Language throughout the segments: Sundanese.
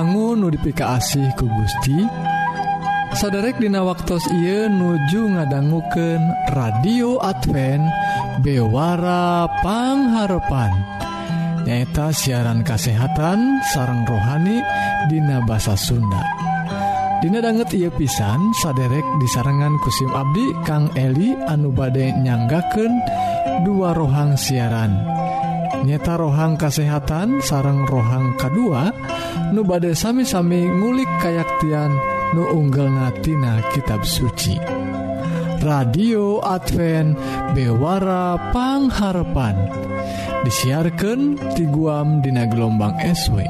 sangu nudipika asih ku Gusti. Saderek dina waktu Ieu nuju ngadangguken radio Advent bewarapangharpan nyaeta siaran kasehatan sarang rohani Dina bahasa Sunda. Dina banget ia pisan saderek disarengan kusim Abdi Kang Eli anubade nyanggaken dua rohang siaran. Nyata rohang kasehatan sarang rohang K2 nu badai sami-sami ngulik kayaktian nu unggal natina kitab suci. Radio Advent bewarapangharpan disiarkan ti guam dina gelombang SW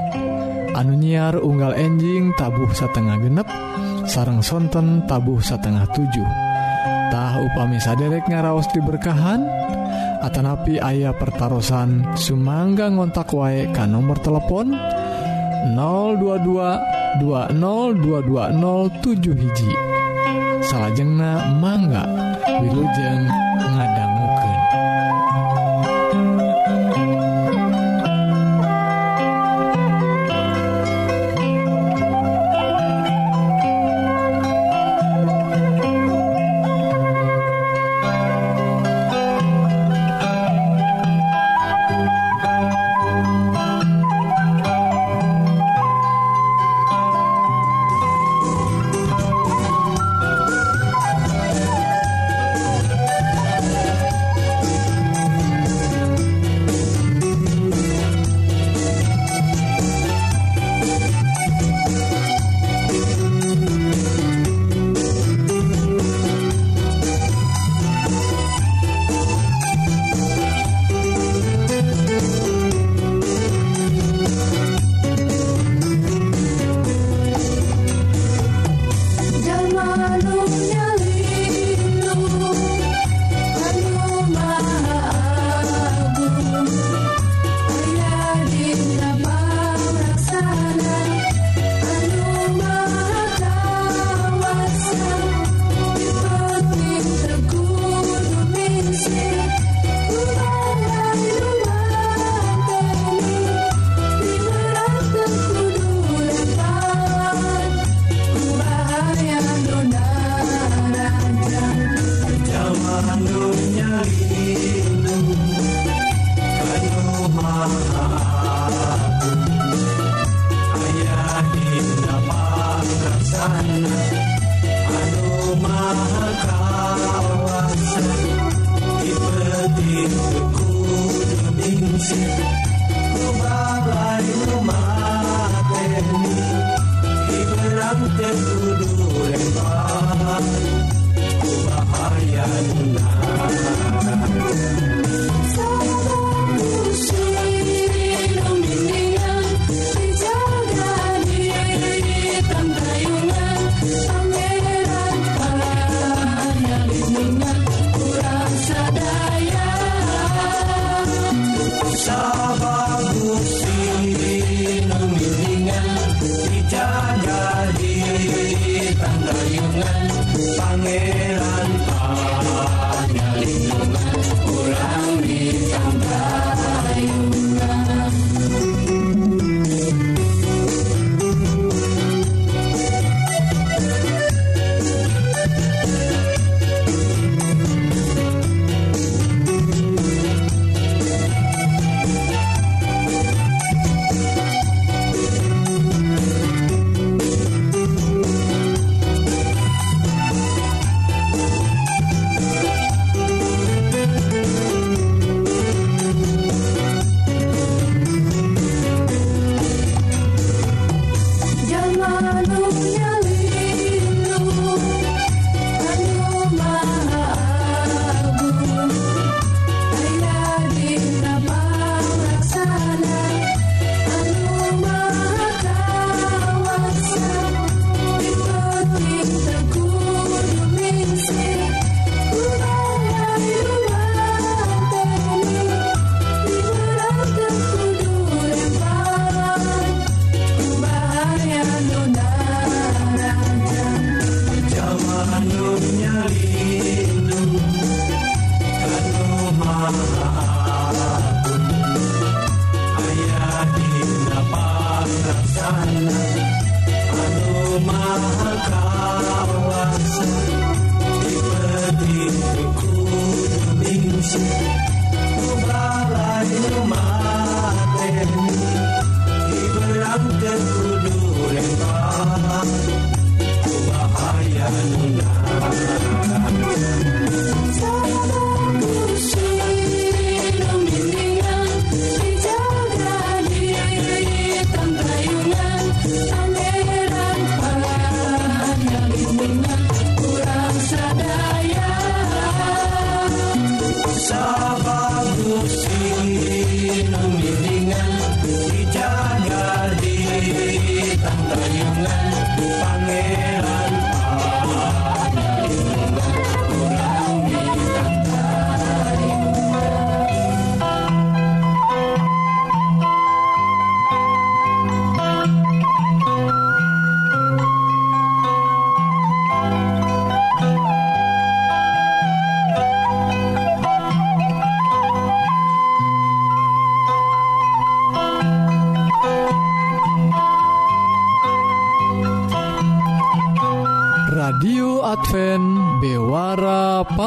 anu nyiar unggal enjing tabuh satengah genep sarang sonten tabuh satengah 7tah upami saderek ngaraos diberkahan Atanapi ayah pertaran Sumangga ngontak wae ka nomor telepon dan 022 202207 hiji. Salahjengna mangga. Wilujeng ngada.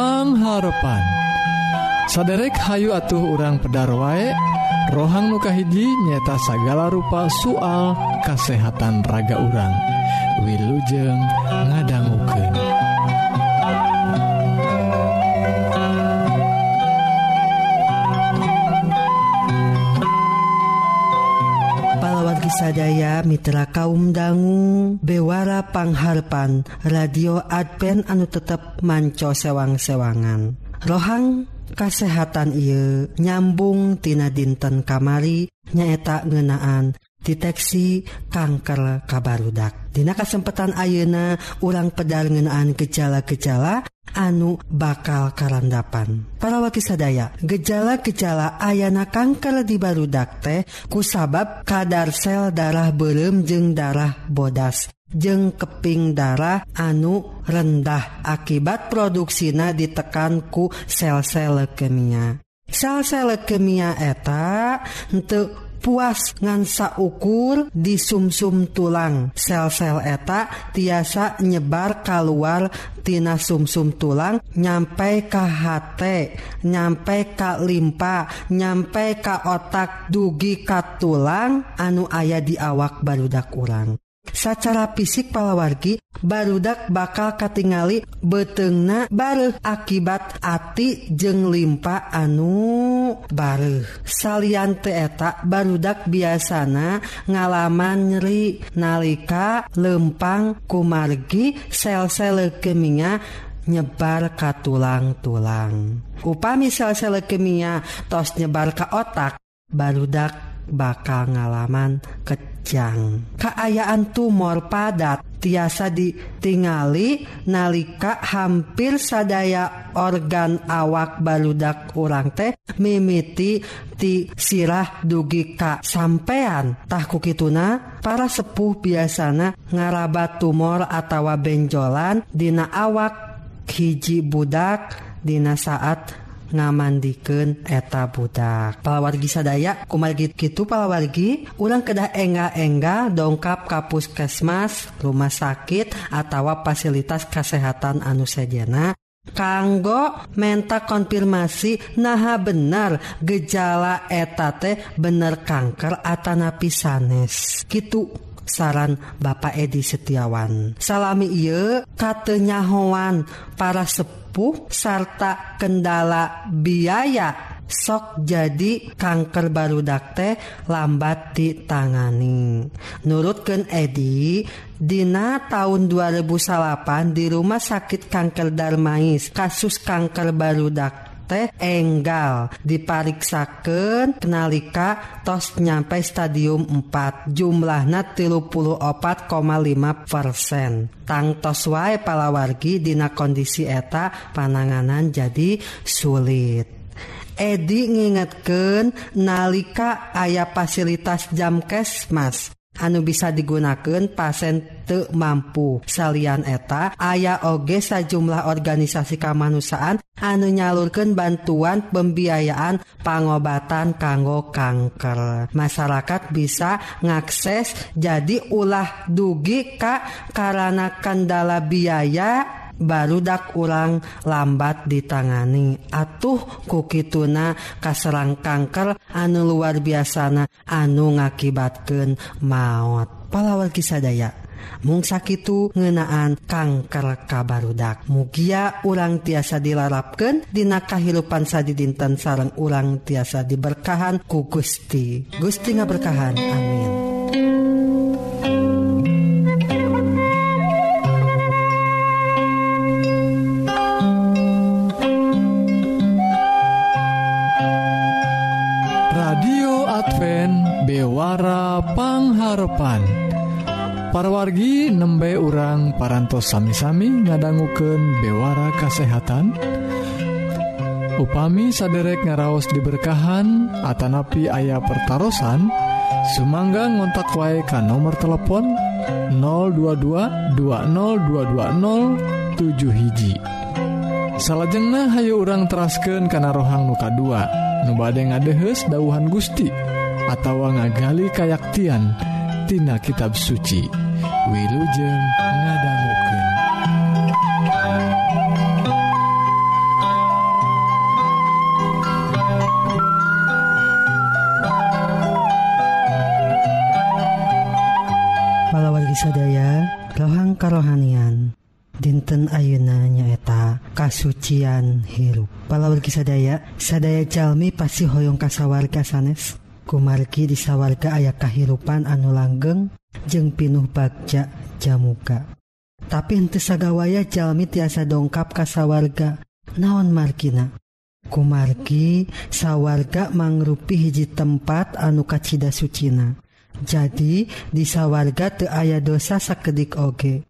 pengharapan saderek Hayu atuh urang pedar wae rohang nukahiji nyata sagala rupa soal kasehatan raga urang. Wilujeng ngadang sadaya Mitra kaum dangu bewara pangharpan radio Advent anu tetap manco sewang-sewangan. Rohang kasehatan ia nyambung tina dinten kamari nyaeta ngenaan deteksi kanker kabarudak. Dina kesempatan ayeuna urang pedal ngenaan gejala-gejala anu bakal karandapan. Para waki sadaya gejala-gejala ayana kanker di barudak teh kusabab kadar sel darah belum jeung darah bodas jeng keping darah anu rendah akibat produksina ditekanku sel-sel leukemia. Sel-sel leukemia eta untuk puas ngansa ukur di sumsum tulang. Sel-sel eta tiasa nyebar keluar tina sumsum tulang nyampe ke hate nyampe ka limpa nyampe ka otak dugi ka tulang anu ayah di awak barudak urang. secara fisik palawargi barudak bakal katingali betengna bareh akibat ati jeng limpa anu bareh salyan teeta barudak biasana ngalaman nyeri nalika lempang kumargi sel-sel leukemia nyebar ka tulang-tulang. Upami sel-sel leukemia tos nyebar ka otak, barudak bakal ngalaman ke kacang. Keayaan tumor padat. Tiasa ditingali nalika hampir sadaya organ awak baludak urang teh mimiti ti sirah dugi ka sampean. Tahku kituna para sepuh biasana ngarabat tumor atau benjolan dina awak hiji budak dina saat ngamandiken eta budak. Palawargi sadaya kumargi gitu palawargi? Ulang kedah enga-enga dongkap kapus kesmas rumah sakit atau fasilitas kesehatan anu sejena kanggo menta konfirmasi naha bener gejala etate bener kanker atanapi sanes gitu. Saran Bapak Edi Setiawan. Salami ia katenyahoan para sepuh sarta kendala biaya sok jadi kanker baru dakte lambat ditangani. Nurutken Edi Dina tahun 2008 di rumah sakit kanker Darmais kasus kanker baru dakte teh enggal. Dipariksaken kenalika tos nyampe stadium 4 jumlahna tilu puluh opat koma lima persen. Tangtos wae palawargi dina kondisi eta pananganan jadi sulit. Edi ngingetken nalika ayah fasilitas jam kesmas. anu bisa digunakan pasien te mampu. Salian eta aya oge sajumlah organisasi kemanusiaan anu nyalurkan bantuan pembiayaan pangobatan kanggo kanker. Masyarakat bisa ngakses jadi ulah dugi Ka karena kendala biaya barudak urang lambat ditangani atuh kuki tuna kaserang kanker anu luar biasana anu ngakibatkan maut palawal kisadaya mungsakitu ngenaan kanker kabarudak mugia urang tiasa dilarapkan dina kahirupan sadi dinten sarang urang tiasa diberkahan ku Gusti. Gusti ngaberkahan. Amin. Amargi nembe urang parantos sami-sami ngadangguken bewara kasehatan Upami saderek ngaraos diberkahan Atanapi ayah pertaran Sumangga ngontak wae ka nomor telepon 022202207 hiji Salajengnah hayu urang terasken kana rohang muka 2 nubade ngadehes dauhan Gusti atawa ngagali kayaktian Tina kitab suci. Wilujeng ngadangukeun. Palawan sadaya rohang karohanian. Dinten Ayeuna nyaeta kasucian hirup. Palawan kisadaya sadaya jalmi pasti hoyong kasawarga sanes. Kumargi disawarga aya kahirupan anu langgeng. jeng pinuh bagja jamuka tapi hente sagawaya jalmi tiasa dongkap kasawarga naon markina? Kumargi sawwarga mangrupi hiji tempat anu kacita sucina. Jadi di sawwarga te aya dosa sakedik oge.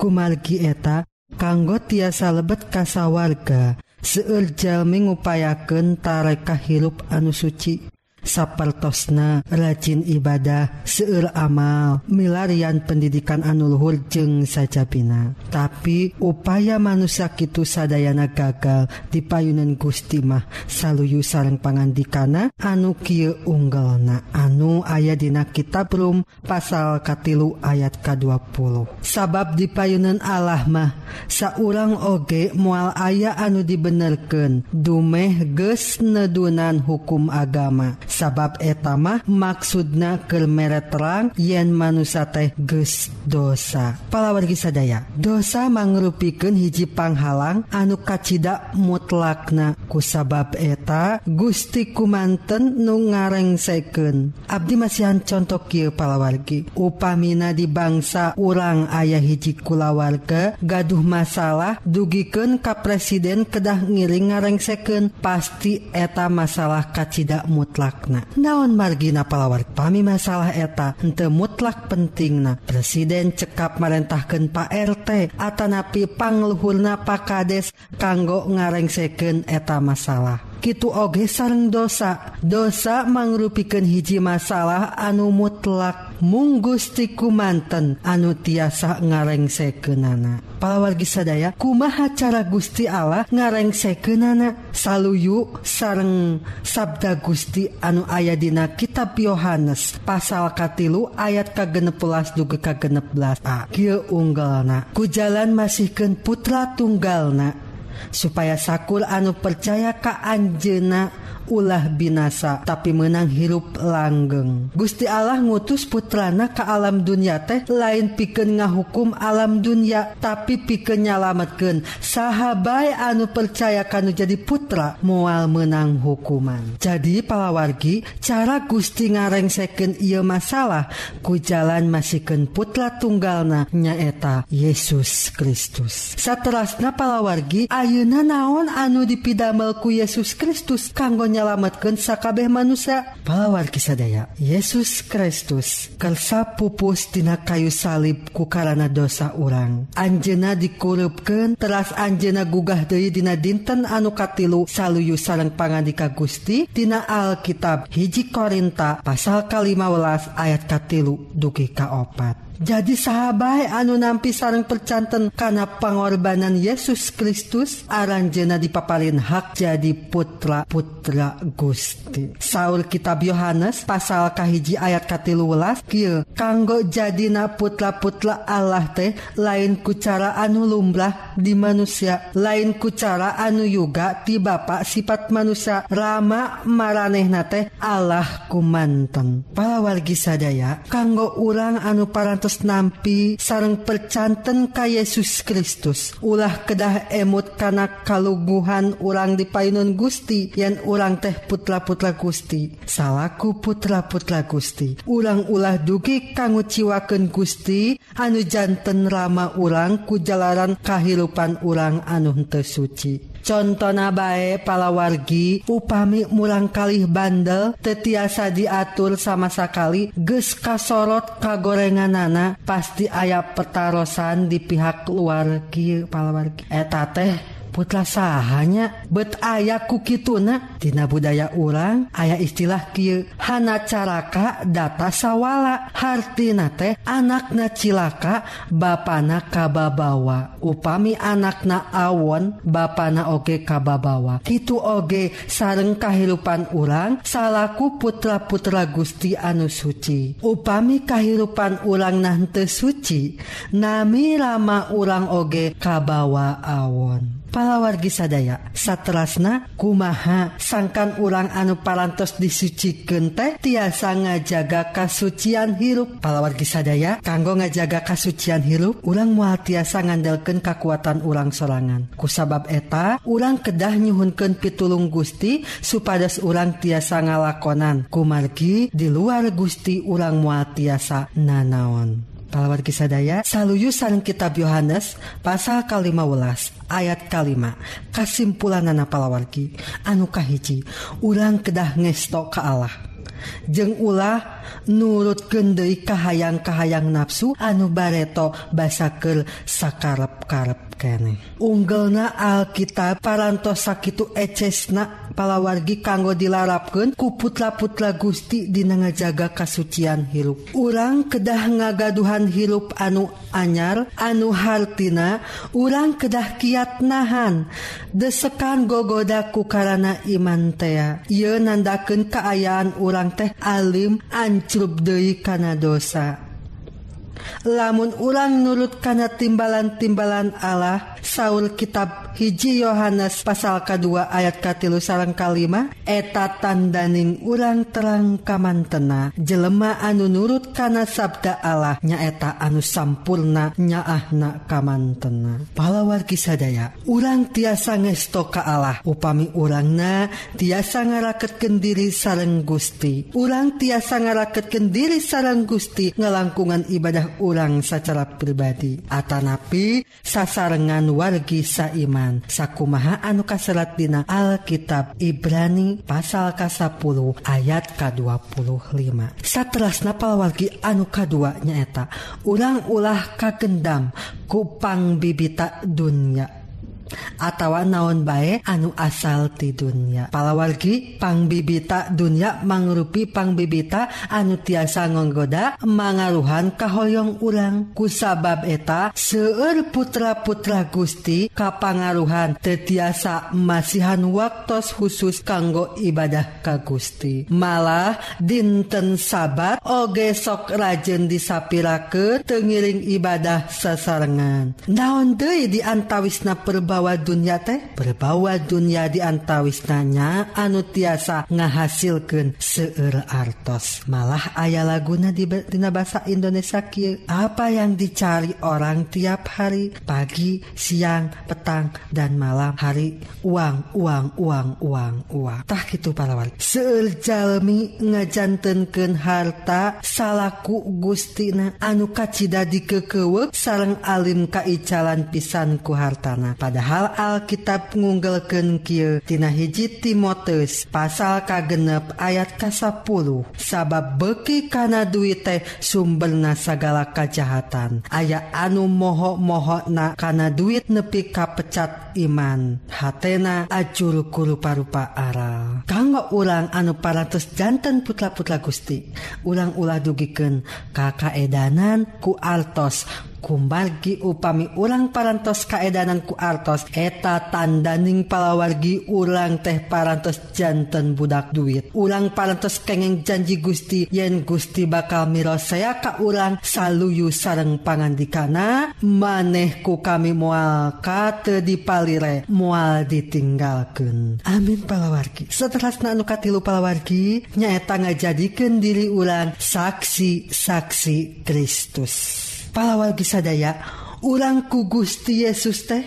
Kumargi eta kanggo tiasa lebet kasawarga seueur jalmi ngupayaken tarekah hirup anu suci. sapertosna rajin ibadah seueur amal. Milarian pendidikan anulhur jeng sajapina tapi upaya manusia itu sadayana gagal. Dipayunan Gustimah saluyu sarang pangandikana anu kieu unggalna. Anu aya dina kitab Rum pasal katilu ayat ke-20 sabab dipayunan Allah mah saurang oge mual aya anu dibenerken dumeh ges nedunan hukum agama. sabab etamah maksudna kelmeret terang yen manusia teh ges dosa. Palawargi sadaya dosa mangrupikan hiji panghalang anu kacita mutlakna. Ku sabab eta Gusti kumanten nu ngareng seken Abdi masihan contoh ki palawargi. Upamina di bangsa urang ayah hiji kulawarga gaduh masalah dugiken ka presiden kedah ngiring ngareng seken pasti eta masalah kacita mutlak. mutlakna. Naon margina palawar pami masalah eta? Ente mutlak penting na Presiden cekap merentahkan Pak RT Atanapi pangluhurna Pakades kanggo ngareng seken eta masalah. Kitu oge sareng dosa. Dosa mangrupikan hiji masalah anu mutlak. Munggustiku manten anu tiasa ngarengsekenana. Palawargi sadaya kumaha cara Gusti Allah ngarengsekenana? Saluyu sareng sabda Gusti anu aya dina kitab Yohanes pasal katilu ayat kagenepulas duge kagenep belas a unggalna ku jalan masihken putra tunggalna. supaya sakul anu percaya ka Anjena ulah binasa tapi menang hirup langgeng. Gusti Allah ngutus putrana ke alam dunia teh lain piken ngahukum alam dunia tapi piken nyalamatkan sahabat anu percayakan jadi putra mual menang hukuman. Jadi palawargi cara Gusti ngarengseken ia masalah ku jalan masihken putra tunggalna nyaeta Yesus Kristus. Seterusnya palawargi Ayeuna naon anu dipidamel ku Yesus Kristus kanggonya menyelamatkan sakabeh manusia. Pawar kisadaya Yesus Kristus kalsapupustina kayu salib ku karena dosa orang Anjena dikurupken teras Anjena gugah Dewi Dina dinten anukatilu saluyu sarang pangandika Gusti Tina Alkitab hiji Korinta pasal kali 15 ayat katilu dugi kaopat jadi sahabat anu nampi sarang percanten karena pengorbanan Yesus Kristus aranjena dipapalin hak jadi putra putra Gusti. Saul kitab Yohanes pasal kahiji ayat katilulas kil kanggo jadi na putra putra Allah teh lain kucara anu lumrah di manusia lain kucara anu yuga ti Bapak sifat manusia Rama maraneh nate Allah kumanten para wargi sadaya kanggo urang anu parante satos nampi sarang percanten ka Yesus Kristus. Ulah kedah emot kana kaluguhan urang dipainun Gusti yang urang teh putra-putra Gusti salahku putra-putra Gusti. Ulang ulah dugi kanggo ciwaken Gusti anu janten rama urang kujalaran kahirupan urang anu henteu suci. Contona bae palawargi upami murang kalih bandel tetiasa diatur sama sakali ges kasorot kagorenganana pasti ayat petarosan di pihak keluargi palawargi. Eta teh putlah sahanya bet aya Tina budaya urang ayaah istilah Kihana caraka data sawwala hartina teh anakna cilaka bana kababawa. Upami anakna awon bana oge kababawa. Itu oge sareng kahirpan urang salahku putra-putra Gusti anu Suci. Upami kahirpan urang nante suci nami Rama urang oge kabawa awon. palawargi sadaya satterasna kumaha sangkan urang anu parantos disuciken teh tiasa ngajaga kasucian hirup. Palawargi sadaya kanggo ngajaga kasucian hirup ulang mua tiasa ngandalken kekuatan urang sorangan. Kusabab eta urang kedah nyhunken pitulung Gusti supados urang tiasa ngalakonan. Kumargi di luar Gusti urang mua tiasa nanaon. Palawar Kisadaya saluyu sareng kitab Yohanes pasal kalima welas ayat kalima kasimpulanana palawargi anu kahiji urang kedah ngesto ke Allah. jeng ulah nurut kendei kahayang-kahayang nafsu anu bareto basaker sakarep-karep kene. Unggelna Alkitab parantos sakitu ecesna palawargi kanggo dilarapkan kuputla-putla Gusti dinengajaga kasucian hirup. Urang kedah ngagaduhan hirup anu anyar anu hartina urang kedah kiat nahan. Desekan gogodaku karena imantea ye nandaken keayaan urang teh Alim ancrup Dei kana dosa. Lamun ulang nurut kana timbalan-timbalan Allah Saul kitab hiji Yohanes pasal K2 ayat katilu sarang kalima eta tandaning urang terang kamantena jelema anu nurut kana sabda Allah nyaeta anu sampurna nyaahna kamantena. Palawar kisadaya urang tiasa ngesto ka Allah upami urangna tiasa ngaraket kendiri sareng Gusti. Urang tiasa ngaraket kendiri sareng Gusti ngelangkungan ibadah urang secara pribadi. Atanapi sasarengan wargi saiman. Sakumaha anu kaserat dina Alkitab Ibrani pasal ka10 ayat ka25 Sateras napal wargi anu kadua nyaeta ulang-ulah kagendam kupang bibita dunia atawa naon bae anu asal ti dunia palawargi pangbibita dunia mangrupi pangbibita anu tiasa nggoda mangaruhan kahoyong urang. Kusabab eta seueur putra-putra Gusti kapangaruhan tetiasa masihan waktu khusus kanggo ibadah ka Gusti. Malah dinten sabat oge sok rajin disapirake tengiring ibadah sasarengan. Naon deui diantawisna perba mawa dunia teh berbawa dunia diantawisnanya anu tiasa ngahasilkan seeur artos. Malah ayah laguna ditina bahasa Indonesia Ki apa yang dicari orang tiap hari? Pagi siang petang dan malam hari. Uang uang uang uang uangtah gitu para wali. Seurjalmi ngejantenken harta salahku Gustina anuka Cida dikekewek sarang Alim Kaicalan pisanku hartana. Pada padahal Alkitab ngunggelken Kitina hiji Timoteus pasal kagenep ayat ka10 sabab beki kana duit teh sumber nasagala kejahatan aya anu mohok-mohok na kana duit nepi kapecat iman. Hatena acur kuru parupa aral kanggo ulang anu parantos jantan putra-putra Gusti. Ulang-ulah dugiken kakaedanan ku altos Kumbargi upami urang parantos kaedanan ku artos eta tandaning palawargi urang teh parantos jantan budak duit. Urang parantos kengeng janji Gusti yen Gusti bakal miro saya ka urang saluyu sareng pangandikana manehku kami mual kate dipalire mual ditinggalkan amin palawargi. Setelah nukatilu palawargi nyaeta ngajadikan diri ulang saksi-saksi Kristus. pahlawan sadaya urang ku Gusti Yesus teh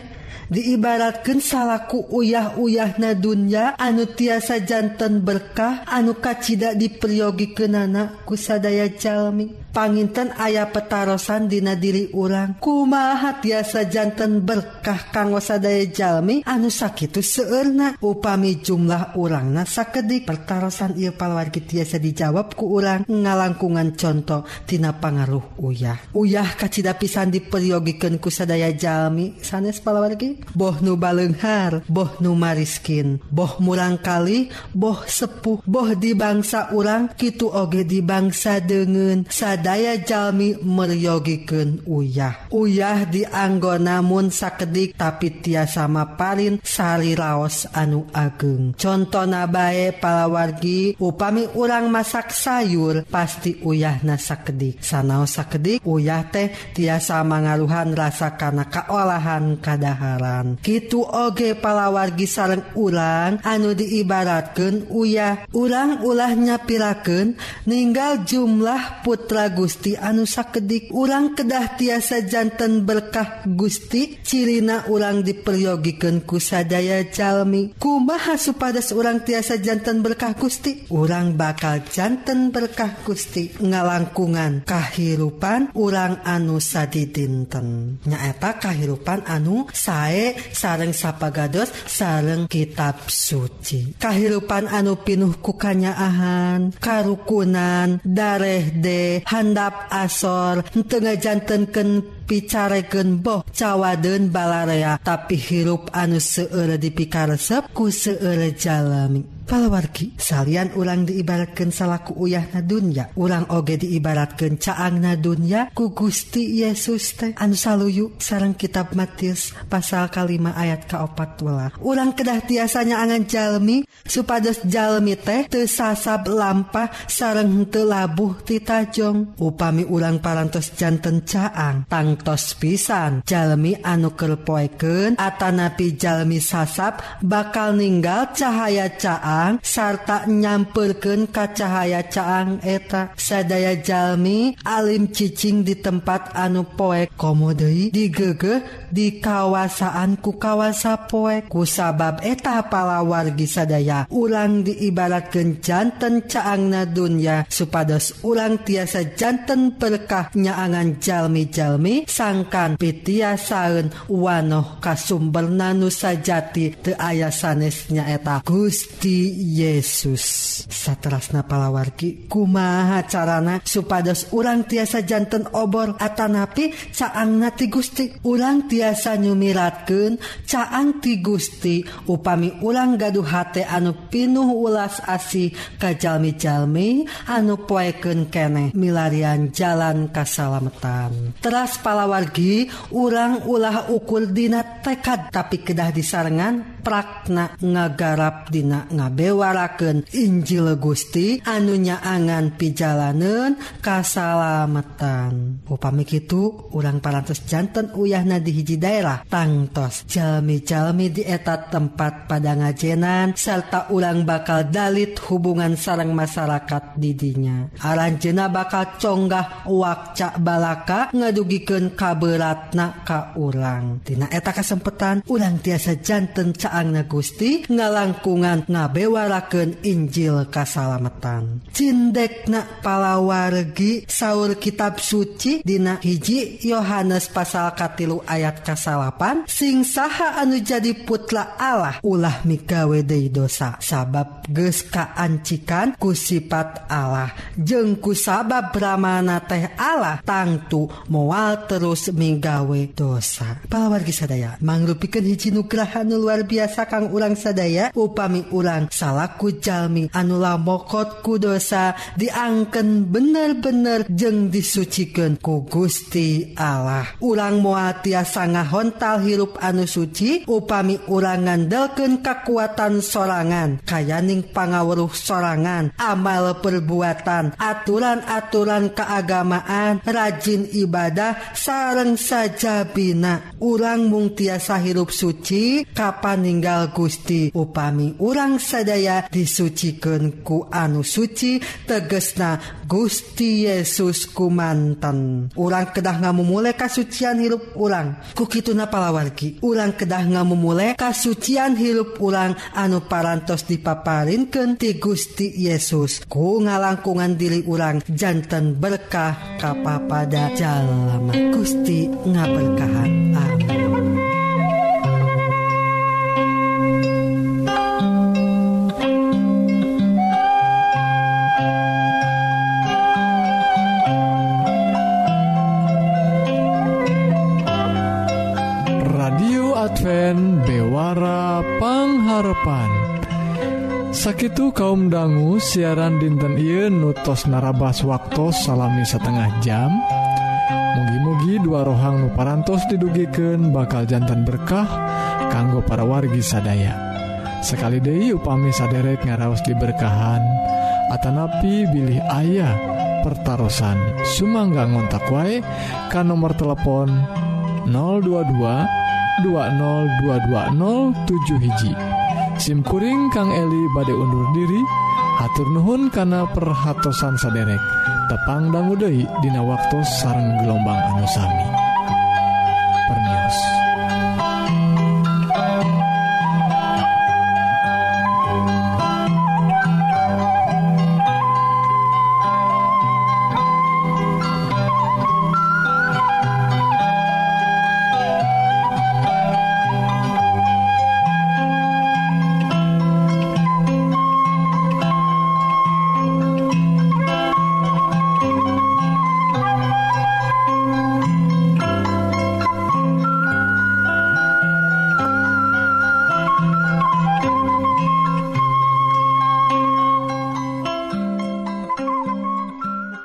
diibaratkan salahku uyah-uyah nadunya anu tiasa jantan berkah anu kacita diperyogi ke nana kusadaya jalmi panginten ayah petarosan dina diri urang. Kumaha tiasa jantan berkah kanggo sadaya jalmi anu sakitu seerna upami jumlah urang nasa kedik pertarosan ia palwargi tiasa dijawab ku urang. Ngalangkungan contoh tina pangaruh uyah. Uyah kacita pisan diperyogikan kusadaya jalmi sanes palwargi boh nu balenghar boh numariskin boh murang kali boh sepuh. Boh di bangsa urang Kitu oge di bangsa degen sadaya Jami meryogiken uyah. Uyah dianggo namun sakedik tapi tiasa maparin Sari Laos anu ageng. Contoh nabae palawargi upami urang masak sayur pasti uyah nasakedik sanao sakedik uyah teh tiasa mangaruhan rasa karena keolahan kadahara. Palawan gitu oge palawargi sareng urang anu diibaratkan uyah. Urang ulahnya piraken meninggal jumlah putra Gusti anu sakedik. Urang kedah tiasa jantan berkah Gusti Cirina urang diperyogikan kusadaya Jalmi. Kumaha supadas urang tiasa jantan berkah Gusti? Urang bakal jantan berkah Gusti. Ngalangkungan kahirupan urang anu sadi dinten nyaeta kahirupan anu saya wae sareng sapagados sareng kitab suci. Kahirupan anu pinuh kukanyaahan karukunan dareh de handap asor tengah jantanken picareken boh cawaden balarea tapi hirup anu seeur dipikaresep ku seeur jalami. palawargi salian urang diibaratkan salahku uyah nadunya urang oge diibaratkan caang nadunya ku Gusti Yesus teh anu saluyu sarang kitab Matius pasal kalima ayat ke14 urang kedah tiasanya angan jalmi supados jalmi teh tesasab lampah sareng telabuh titajong upami urang parantos jantan caang tangtos pisan. Jalmi anu kerpoeken atanapi jalmi sasab bakal ninggal cahaya caang caang sarta ka kacahaya caang eta. Sadaya Jalmi Alim ccing di tempat anu poek komode digege di kawasaanku kawasa poeku sabab eta palawargi sadaya ulang diibaratkan jantan caang nadunya supados ulang tiasa jantan perkah nyaangan Jalmi-jalmi sangkan pitia saun wanoh kasumber nanu sajati te aya sanesnya eta. Gusti Yesus. Satterasna palawargi kumaha carana supados urang tiasa jantan obor Atanapi caang nati Gusti. Urang tiasa nyumiratken caang ti Gusti. Upami ulang gaduh hate anu pinuh ulas asih kajjalmi-jalmi anu poeken kene milarian jalan Kasalamatan. Teras palawargi urang ulah ukur Dina tekad tapi kedah disarengan prakna ngagarap Dina ngabe bewaraken Injil Gusti anunya angan pijalanan kasalamatan. Upami itu urang parantos jantan uyah nadi hiji daerah tangtos jalmi-jalmi dietat tempat pada ngajenan serta ulang bakal dalit hubungan sarang masyarakat didinya. Aranjena bakal conggah wakcak balaka ngadugiken kaberatna ka urang. Tina eta kesempatan ulang tiasa jantan caangna Gusti ngalangkungan ngabe ngewaraken Injil Kasalamatan. Cindekna palawargi Saur kitab suci Dina hiji Yohanes pasal Katilu ayat kasalapan sing saha anu jadi putla Allah ulah mikawede dosa sabab ges kaancikan ku sifat Allah. Jengku sabab Brahmana teh Allah tangtu mual terus minggawe dosa. Palawargi sadaya mangrupikan hiji nugrahan luar biasa Kang urang sadaya upami urang salaku Jalmi anula mokot kudosa diangken bener-bener jeng disucikan ku Gusti Allah. Ulang muatia sanga hontal hirup anu suci upami urangan delken kekuatan sorangan. Kayaning pangawuruh sorangan amal perbuatan aturan-aturan keagamaan rajin ibadah sareng saja bina. Urang mung tiasa hirup suci kapan ninggal Gusti? Upami urang saja sadaya disuciken ku anu suci tegesna Gusti Yesus kumanten urang kedah nga memulai kasucian hirup ulang kukituna palawargi urang kedah nga memulai kasucian hirup ulang anu parantos dipaparinken ti Gusti Yesus. Ku ngalangkungan diri urang jantan berkah kapapada jalama Gusti ngaberkahan. Amin. sakitu kaum dangu siaran dinten Ieu nutos narabas waktu salami setengah jam. Mugi-mugi dua rohang nuparantos didugiken bakal jantan berkah kanggo para wargi sadaya. Sekali Dehi upami saderek ngaraos diberkahan Atanapi bilih ayah pertaran Sumangga ngontak wae kan nomor telepon 022 202207 hiji. SIMkuring Kang Eli bade undur diri. Hatur Nuhun kana perhatsan saderek. Tepang Dangudehi Dina waktu sarang gelombang anusami pernius